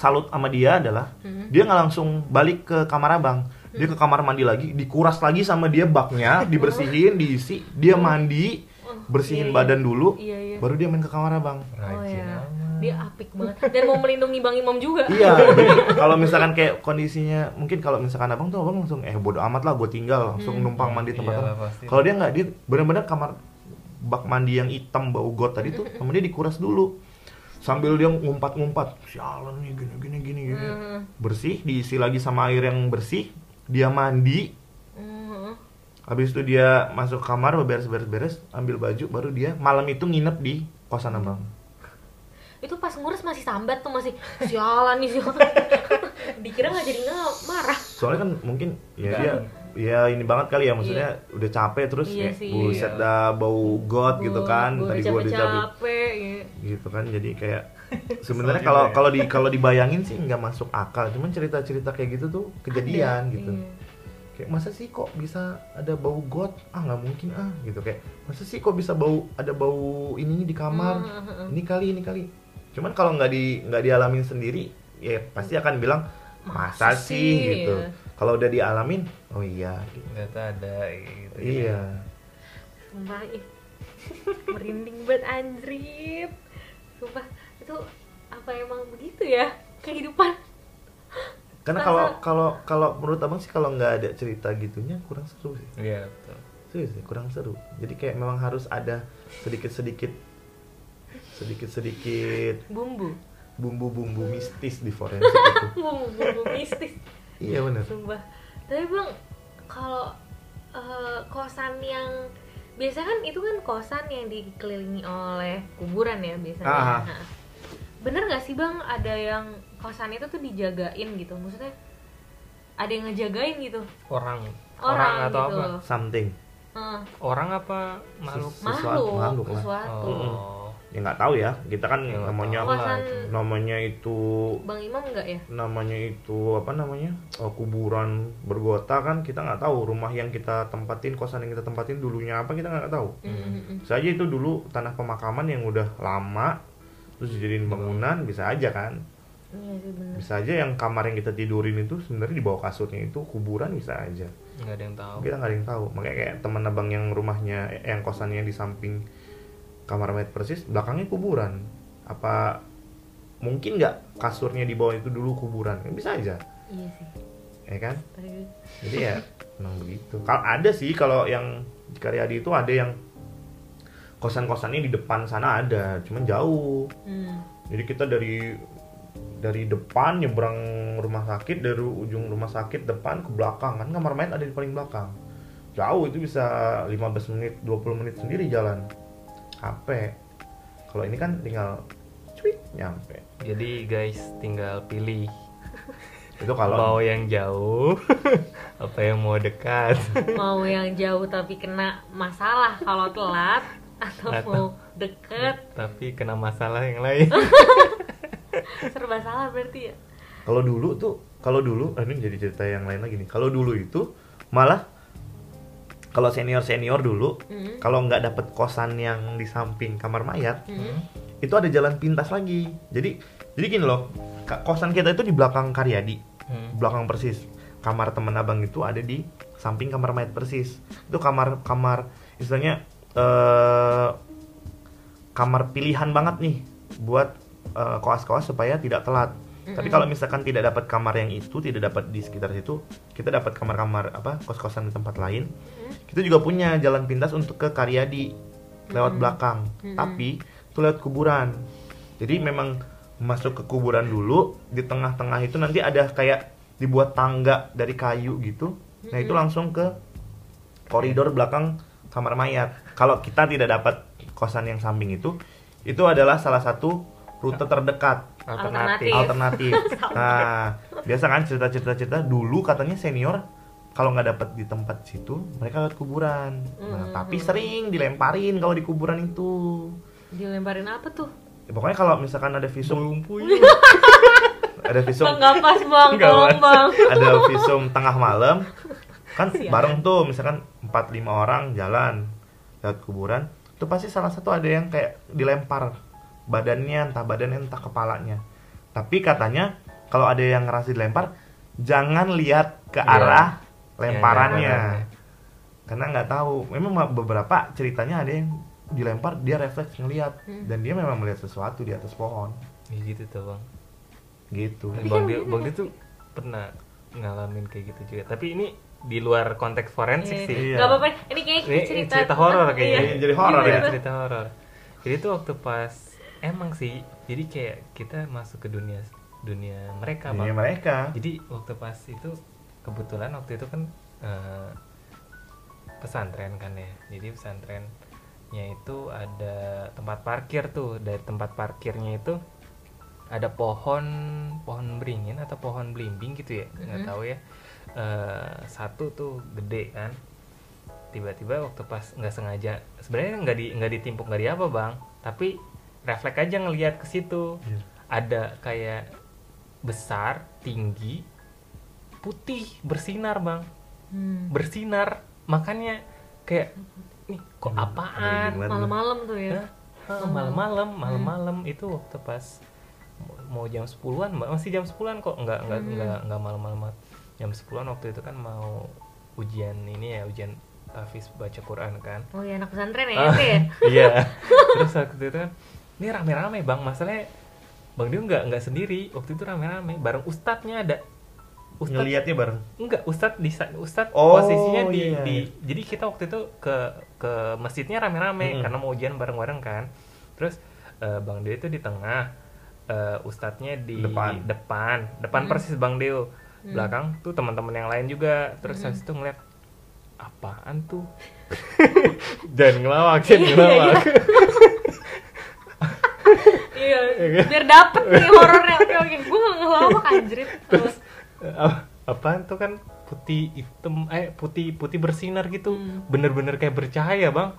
salut sama dia adalah Mhm. dia nggak langsung balik ke kamar abang dia ke kamar mandi lagi dikuras lagi sama dia baknya dibersihin diisi dia mandi Oh, bersihin iya, iya. badan dulu Iya, iya. baru dia main ke kamar abang Oh ya. amat. Dia apik banget dan mau melindungi Bang Imam juga. Iya, kalau misalkan kayak kondisinya mungkin kalau misalkan abang tuh abang langsung eh bodo amat lah gue tinggal langsung Hmm. numpang mandi tempat pasti. Kalau dia nggak dia benar-benar kamar bak mandi yang hitam bau got tadi tuh sama dia dikuras dulu sambil dia ngumpat-ngumpat sialan nih gini gini gini gini Hmm. bersih diisi lagi sama air yang bersih dia mandi Hmm. habis itu dia masuk kamar beres-beres-beres ambil baju baru dia malam itu nginep di kosan abang Itu pas ngurus masih sambat tuh masih sialan nih sialan. Dikira nggak jadi nggak marah. soalnya kan mungkin ya dia ya ini banget kali ya maksudnya udah capek terus Iya kayak sih. buset Iya. dah bau got gitu kan Gua tadi udah gua udah capek capek-capek. ya. gitu kan jadi kayak sebenarnya kalau ya. kalau di kalau dibayangin sih nggak masuk akal cuman cerita-cerita kayak gitu tuh kejadian Ada, gitu iya. kayak masa sih kok bisa ada bau got ah nggak mungkin ah gitu kayak masa sih kok bisa bau ada bau ini di kamar Hmm, hmm, hmm. ini kali ini kali cuman kalau nggak di nggak dialamin sendiri ya pasti akan bilang masa, Masa sih sih?" gitu Iya. Kalau udah dialamin oh iya gitu. ternyata ada gitu iya Sumpah ih. Merinding banget anjrit. Sumpah itu apa emang begitu ya kehidupan? karena kalau kalau kalau menurut abang sih kalau nggak ada cerita gitunya kurang seru sih iya betul serius sih kurang seru jadi kayak memang harus ada sedikit sedikit sedikit sedikit Bumbu. bumbu-bumbu mistis di forensik itu Bumbu-bumbu mistis. Iya bener Sumpah. Tapi Bang, kalau eh, kosan yang biasa kan itu kan kosan yang dikelilingi oleh kuburan ya biasanya. Ah. Nah, bener nggak sih Bang ada yang kosan itu tuh dijagain gitu? Maksudnya ada yang ngejagain gitu? orang Orang, orang, atau gitu. apa something Heeh. orang apa makhluk Ses- makhluk makhluk sesuatu oh ya nggak tahu ya. Kita kan Ya, nggak namanya itu. namanya itu bang imam enggak ya? namanya itu apa namanya? Oh, kuburan bergota kan kita nggak tahu rumah yang kita tempatin kosan yang kita tempatin dulunya apa kita nggak tahu. Mm, mm, mm. saja itu dulu tanah pemakaman yang udah lama terus dijadiin bangunan bisa aja kan. Iya sih bener. Bisa aja yang kamar yang kita tidurin itu sebenarnya di bawah kasurnya itu kuburan bisa aja. Nggak ada yang tahu. Kita nggak ada yang tahu. Makanya kayak teman abang yang rumahnya yang kosannya di samping kamar mayat persis belakangnya kuburan. Apa mungkin nggak kasurnya di bawah itu dulu kuburan? Ya, bisa aja. Iya sih. Ya kan? Tadi- jadi ya memang begitu. Kalau ada sih kalau yang di Karyadi itu ada yang kosan-kosannya di depan sana ada cuman jauh. Hmm. jadi kita dari dari depan nyebrang rumah sakit dari ujung rumah sakit depan ke belakang. Kan kamar mayat ada di paling belakang. Jauh itu bisa 15 menit 20 menit sendiri jalan capek kalau ini kan tinggal cuit nyampe. Jadi guys tinggal pilih. Itu kalau mau yang jauh apa yang mau dekat. Mau yang jauh tapi kena masalah kalau telat atau Atau- mau deket. Tapi kena masalah yang lain. Serba salah berarti ya? Kalau dulu tuh kalau dulu ini jadi cerita yang lain lagi nih. Kalau dulu itu malah kalau senior senior dulu Mm, kalau nggak dapet kosan yang di samping kamar mayat mm, itu ada jalan pintas lagi. Jadi jadi gini loh kosan kita itu di belakang Karyadi Hmm. belakang persis. Kamar teman abang itu ada di samping kamar mayat persis. Itu kamar kamar istilahnya eh kamar pilihan banget nih buat eh, koas-koas supaya tidak telat tapi Mm-mm. kalau misalkan tidak dapat kamar yang itu tidak dapat di sekitar situ kita dapat kamar-kamar apa kos-kosan di tempat lain. Kita juga punya jalan pintas untuk ke Karyadi lewat Mm-mm. belakang. Mm-mm. tapi itu lewat kuburan. Jadi memang masuk ke kuburan dulu di tengah-tengah itu nanti ada kayak dibuat tangga dari kayu gitu. Nah itu langsung ke koridor belakang kamar mayat. Kalau kita tidak dapat kosan yang samping itu itu adalah salah satu rute terdekat Alternatif. alternatif. Nah, biasa kan cerita-cerita cerita dulu katanya senior kalau nggak dapat di tempat situ mereka lewat kuburan. Nah, Hmm. tapi sering dilemparin kalau di kuburan itu. dilemparin apa tuh Ya, pokoknya kalau misalkan ada visum, belum punya ada visum, nggak pas bang tolong bang ada visum tengah malam, kan Sialan. bareng tuh misalkan 4 5 orang jalan lewat kuburan, itu pasti salah satu ada yang kayak dilempar badannya entah badannya entah kepalanya. Tapi katanya kalau ada yang ngerasa dilempar, jangan lihat ke Iya. arah Yang lemparannya. lemparannya. Karena nggak tahu. Memang beberapa ceritanya ada yang dilempar dia refleks ngelihat Hmm. dan dia memang melihat sesuatu di atas pohon ya gitu tuh bang gitu. Bang dia bang dia tuh pernah ngalamin kayak gitu juga tapi ini di luar konteks forensik Iya. sih Iya. nggak apa-apa ini kayak Ini cerita cerita horor kayaknya. Iya. Jadi horor Iya, ya? cerita horor jadi tuh waktu pas emang sih jadi kayak kita masuk ke dunia dunia mereka Ini bang. mereka. jadi waktu pas itu kebetulan waktu itu kan eh, pesantren kan ya. Jadi pesantrennya itu ada tempat parkir tuh. Dari tempat parkirnya itu ada pohon pohon beringin atau pohon belimbing gitu ya nggak Mhm. tahu ya. Eh, satu tuh gede kan. Tiba-tiba waktu pas nggak sengaja sebenarnya nggak di nggak ditimpuk nggak di apa bang. Tapi refleks aja ngelihat ke situ. Iya. ada kayak besar tinggi putih bersinar bang. Hmm. bersinar. Makanya kayak nih kok apaan? Malam-malam tuh ya? Malam-malam malam-malam. Itu waktu pas mau- jam 10-an Mbak. masih jam 10-an kok. Nggak nggak Hmm. nggak nggak malam-malam. Jam 10-an waktu itu kan mau ujian ini ya ujian tahfiz baca Quran kan. Oh ya anak pesantren ya Ah, itu ya iya. Terus waktu itu kan ini rame-rame bang masalahnya bang Dio nggak nggak sendiri waktu itu rame-rame bareng ustadznya ada ustadz Ngelihatnya bareng. enggak ustadz di ustadz Oh, posisinya di, iya, di iya. jadi kita waktu itu ke ke masjidnya rame-rame Mm-mm. karena mau ujian bareng-bareng kan terus eh, bang Deo itu di tengah eh, ustadznya di Depan. depan depan Mm. persis bang Deo Mm. belakang tuh teman-teman yang lain juga terus Mm-mm. habis itu ngeliat apaan tuh jangan ngelawak jangan Iya, iya, ngelawak? Biar dapet nih horornya oke oke gue nggak ngelawak anjrit terus eh, ap- apaan tuh kan putih hitam eh putih putih bersinar gitu Hmm. bener-bener kayak bercahaya bang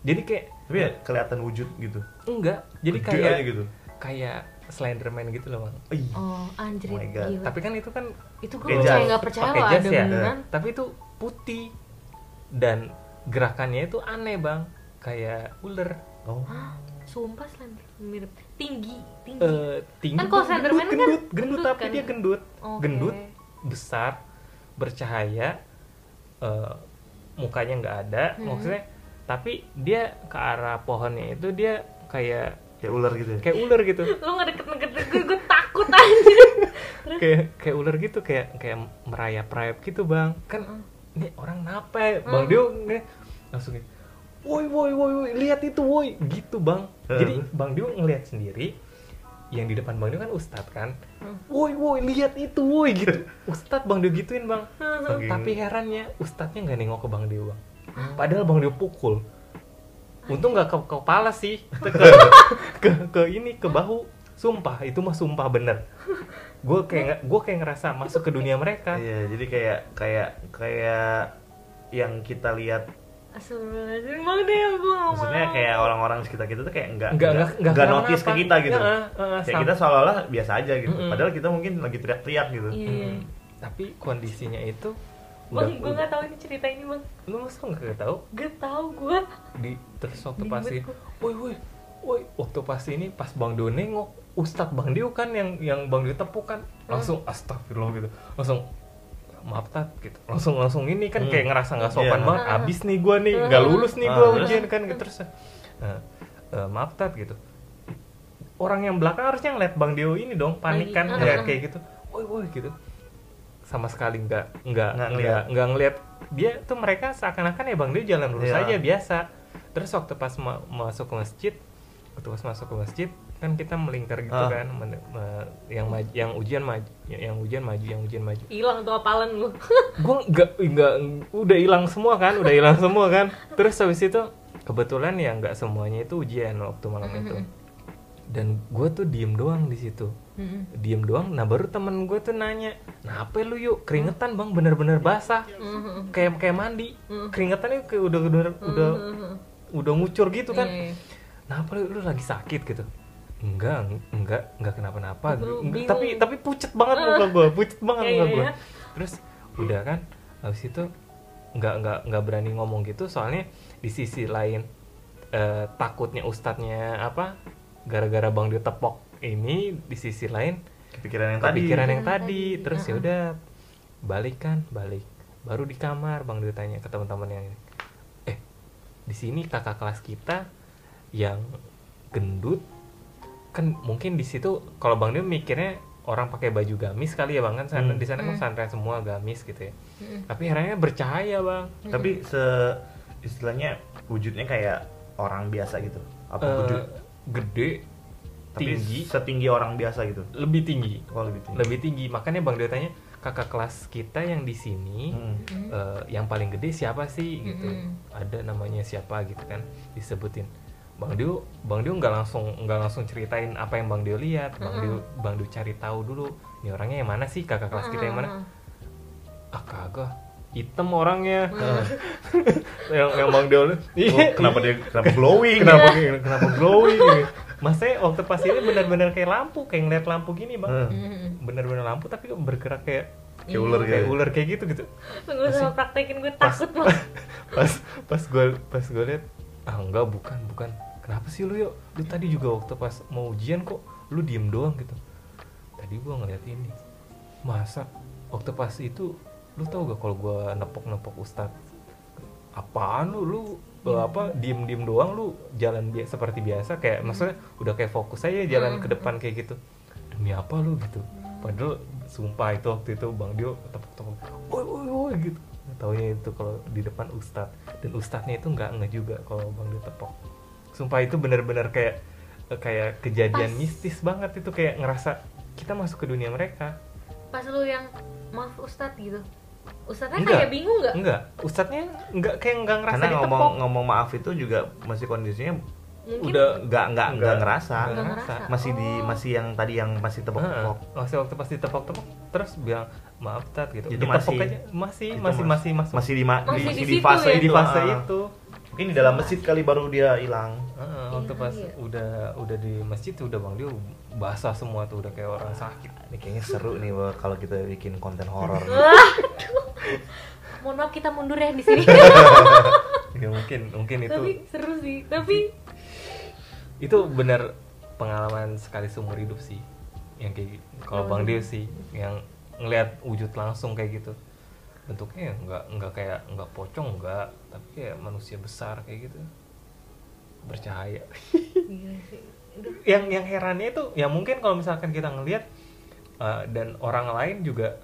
jadi kayak Tapi ya kelihatan wujud gitu. enggak jadi Gede kayak aja gitu. kayak Slenderman gitu loh bang Oh, Oh anjir. God. gila. tapi kan itu kan itu gue percaya nggak percaya loh ada ya beneran. tapi itu putih dan gerakannya itu aneh bang kayak ular Oh. Hah? Sumpah Slender mirip tinggi, tinggi. Eh, tinggi Kan kalau Slenderman kan gendut, gendut, gendut tapi kan? dia gendut Oke. gendut besar bercahaya eh, mukanya nggak ada Hmm. maksudnya tapi dia ke arah pohonnya itu dia kayak Kayak ular gitu ya. kayak ular gitu Lu nggak deket-deket gue, gue takut anjir. kayak kayak ular gitu kayak kayak merayap-rayap gitu bang kan Heeh. ini orang ya? bang Hmm. Dio nih langsung kayak, woi woi woi woi lihat itu woi. Gitu bang. Jadi bang Dio ngelihat sendiri yang di depan bang Dio kan Ustadz kan. Hmm. woi woi lihat itu woi gitu. Ustadz bang Dio gituin bang. Saking- tapi herannya Ustadznya nggak nengok ke bang Dio bang. Padahal bang Dio pukul. Untung nggak ke, ke kepala sih. Ke, ke ke ini ke bahu. Sumpah itu mah sumpah bener. Gue kayak gue kayak ngerasa masuk ke dunia mereka. Iya, jadi kayak kayak kayak yang kita lihat Astagfirullahaladzim, Bang Dia, gue maksudnya kayak orang-orang di sekitar kita tuh kayak enggak Nggak- nggak- nggak kenapa-napa. notice ke kita gitu. Heeh, heeh, kayak kita seolah-olah biasa aja gitu. Mm-mm. Padahal kita mungkin lagi teriak-teriak gitu. Iya. Hmm, tapi kondisinya itu Bang, gue nggak tahu ini cerita ini, Bang. lu masa nggak tahu Gak tahu gue. di terus waktu pas ini woi woi woi waktu pas ini pas bang Dio nengok Ustadz bang Dio kan yang yang bang Dio tepuk kan Hmm. langsung astagfirullah gitu langsung maaf tat gitu langsung langsung ini kan Hmm. kayak ngerasa nggak sopan Iya. banget abis nih gua nih Ah. nggak lulus nih Ah, gua terus? ujian kan gitu terus nah, eh, maaf tat gitu orang yang belakang harusnya ngeliat bang Dio ini dong panik kan ngeliat ah. kayak gitu woi woi gitu sama sekali nggak nggak Nggak nggak ngeliat. nggak ngeliat dia tuh mereka seakan-akan ya bang Dio jalan lurus Iya. aja biasa terus waktu pas ma- masuk ke masjid waktu pas masuk ke masjid kan kita melingkar gitu Ah. kan men- me- yang maju yang ujian maju yang ujian maju yang ujian maju Hilang tuh apalan lu. gue nggak nggak udah hilang semua kan udah hilang semua kan terus habis itu kebetulan ya nggak semuanya itu ujian waktu malam itu dan gue tuh diem doang di situ Mm-mm. diem doang nah baru temen gue tuh nanya nah apa lu yuk keringetan bang bener-bener basah Mhm. kayak kayak mandi Hmm. keringetannya kayak udah udah udah Mhm. udah ngucur gitu kan Iya, iya. nah apa lu, lu lagi sakit gitu enggak enggak enggak kenapa-napa gitu. Enggak, tapi tapi pucet banget muka gue pucet banget Iya, muka gue iya. terus udah kan habis itu nggak nggak nggak berani ngomong gitu soalnya di sisi lain eh, takutnya ustadznya apa gara-gara bang dia tepok ini di sisi lain Kepikiran yang tadi. kepikiran yang Yang tadi. tadi, terus ya udah balik kan balik. Baru di kamar bang dia tanya ke teman-teman yang ini eh di sini kakak kelas kita yang gendut kan mungkin di situ kalau bang dia mikirnya orang pakai baju gamis kali ya bang kan sana, Hmm. di sana kan Hmm. pesantren semua gamis gitu ya Mm-mm. tapi herannya bercahaya bang Tapi se istilahnya wujudnya kayak orang biasa gitu. Apa Eh, wujud? gede Tapi tinggi setinggi orang biasa gitu. lebih tinggi Oh, lebih tinggi. lebih tinggi makanya bang dia tanya kakak kelas kita yang di sini Hmm. Eh, yang paling gede siapa sih gitu Mm-mm. ada namanya siapa gitu kan disebutin bang Dio bang Dio nggak langsung nggak langsung ceritain apa yang bang Dio lihat bang Mm-mm. Dio bang Dio cari tahu dulu ini orangnya yang mana sih kakak kelas kita yang mana ah kagak hitam orangnya Heeh. yang yang bang Dio lihat, Oh, kenapa dia kenapa glowing? kenapa kenapa glowing Masnya waktu pas ini benar-benar kayak lampu kayak ngeliat lampu gini bang Heeh. Mm-mm. bener-bener lampu tapi bergerak kayak Kayak ular kayak gitu. ular kayak gitu gitu gak usah praktekin gue takut banget. pas pas gue pas gue liat ah enggak bukan bukan kenapa sih lu yuk? Lu tadi juga waktu pas mau ujian kok lu diem doang gitu. Tadi gue ngeliat ini. Masa waktu pas itu lu tau gak kalau gue nepok nepok ustad? Apaan lu? Lu eh, apa diem diem doang lu jalan bi- seperti biasa kayak maksudnya udah kayak fokus aja jalan Hmm. ke depan kayak gitu. Demi apa lu? gitu. Padahal sumpah itu waktu itu bang Dio tepuk tepuk woi woi woi gitu taunya itu kalau di depan ustad. Dan ustadnya itu nggak nge juga kalau bang Dio tepok sumpah itu benar-benar kayak kayak kejadian Pas. mistis banget itu kayak ngerasa kita masuk ke dunia mereka Pas lu yang maaf Ustadz gitu. Ustadznya Enggak. kayak bingung nggak? enggak ustadnya enggak kayak nggak ngerasa Karena ditepok ngomong ngomong maaf itu juga masih kondisinya mungkin udah nggak nggak nggak ngerasa nggak Nggak ngerasa. ngerasa. masih di Oh. masih yang tadi yang masih tepok-tepok. Masih waktu pasti tepok-tepok terus bilang maaf tat gitu. Itu Ditepok masih- aja masih Itu masih mas- masih masuk masih di, ma- Masih di, di di fase ya? di itu, fase ah. itu. Mungkin di dalam masjid kali baru dia hilang Heeh, waktu pas iya. udah udah di masjid tuh udah bang dia basah semua tuh udah kayak orang sakit. ini kayaknya seru nih kalau kita bikin konten horor. Mohon maaf kita mundur ya di sini. ya mungkin mungkin itu tapi seru sih. Tapi itu benar pengalaman sekali seumur hidup sih yang kayak gitu. kalau bang. Dio sih yang ngelihat wujud langsung kayak gitu bentuknya ya nggak nggak kayak nggak pocong nggak tapi kayak manusia besar kayak gitu bercahaya. Aduh. yang yang herannya itu ya mungkin kalau misalkan kita ngelihat uh, dan orang lain juga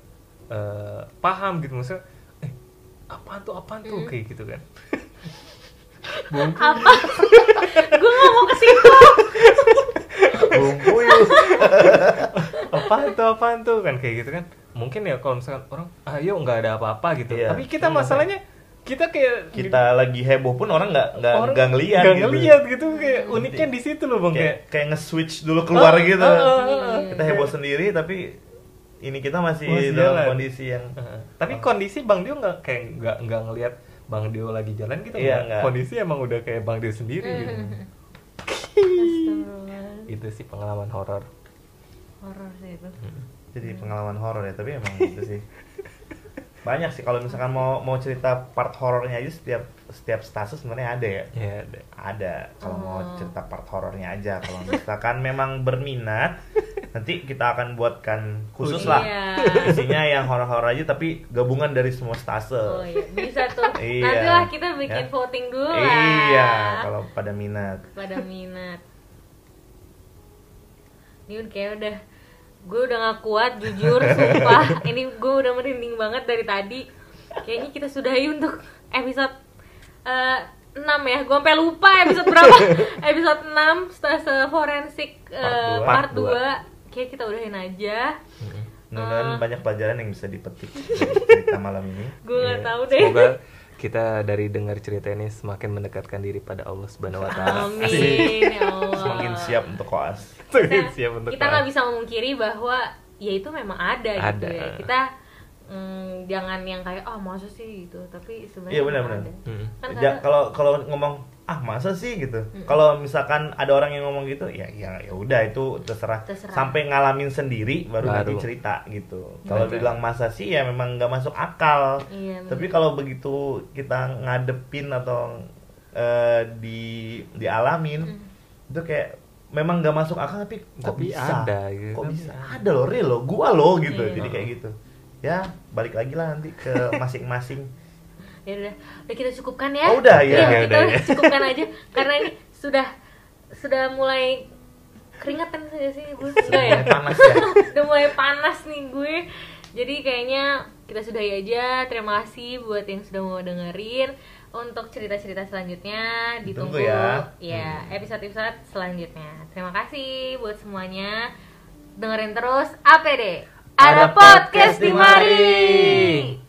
uh, paham gitu maksudnya eh apaan tuh apaan tuh Hmm. kayak gitu kan Apa? Gue nggak mau ke situ. bumbu yuk tuh apaan tuh kan kayak gitu kan mungkin ya kalau misalkan orang ayo nggak ada apa-apa gitu Iya. tapi kita masalahnya kita kayak kita lagi heboh pun orang nggak nggak nggak ngeliat nggak gitu. ngeliat gitu kayak uniknya di situ loh bang kayak kayak kayak nge-switch dulu keluar Ah, gitu ah, ah, ah. kita heboh sendiri tapi ini kita masih, Masih dalam jalan. kondisi yang Heeh. tapi kondisi bang Dio nggak kayak nggak nggak ngelihat bang Dio lagi jalan gitu Iya, nggak. nggak. kondisi emang udah kayak bang Dio sendiri gitu itu sih pengalaman horor Horor sih itu. jadi pengalaman horor ya tapi emang gitu sih banyak sih kalau misalkan mau mau cerita part horornya aja setiap setiap stase sebenarnya ada ya ya ada. ada kalau mau Oh. cerita part horornya aja kalau misalkan memang berminat nanti kita akan buatkan khusus lah Iya. isinya yang horor-horor aja tapi gabungan dari semua stase Oh iya, bisa tuh. Iya. Nanti lah kita bikin Ya. voting dulu lah. iya kalau pada minat pada minat. Ini kayak udah gue udah gak kuat jujur sumpah. Ini gue udah merinding banget dari tadi. Kayaknya kita sudahi untuk episode eh, 6 ya. Gue sampai lupa episode berapa. Episode 6 stase forensik eh, Part part dua. 2 kayak kita udahin aja. Mudah-mudahan Ah. banyak pelajaran yang bisa dipetik dari cerita malam ini. Gue nggak Ya, tahu deh. Semoga kita dari dengar cerita ini semakin mendekatkan diri pada Allah Subhanahu Wa Taala. Amin ya Allah. Semakin siap untuk koas. Kita, siap untuk kita nggak bisa memungkiri bahwa ya itu memang ada, gitu Ada. ya. Kita mm, jangan yang kayak oh masa sih? gitu. Tapi sebenarnya Iya, benar, benar. Hmm. kan kalau kalau ngomong ah masa sih gitu kalau misalkan ada orang yang ngomong gitu ya ya ya udah itu terserah. Terserah. sampai ngalamin sendiri baru, nanti Baru. cerita gitu kalau Betul. bilang masa sih ya memang nggak masuk akal Iya, tapi kalau begitu kita ngadepin atau eh, di dialamin Hmm. itu kayak memang nggak masuk akal tapi kok Tapi bisa ada gitu kok bisa ada loh real loh gua loh gitu Iya. jadi kayak gitu ya balik lagi lah nanti ke masing-masing ya udah udah kita cukupkan ya? Oh, udah, ya. Iya, Ya, kita udah, ya. cukupkan aja. Karena ini sudah sudah mulai keringetan sih sih gue enggak ya? panas ya? Udah mulai panas nih gue jadi kayaknya kita sudahi aja. Terima kasih buat yang sudah mau dengerin. Untuk cerita-cerita selanjutnya ditunggu ya. ya episode-episode selanjutnya. Terima kasih buat semuanya. Dengerin terus APD Ada ada podcast podcast di mana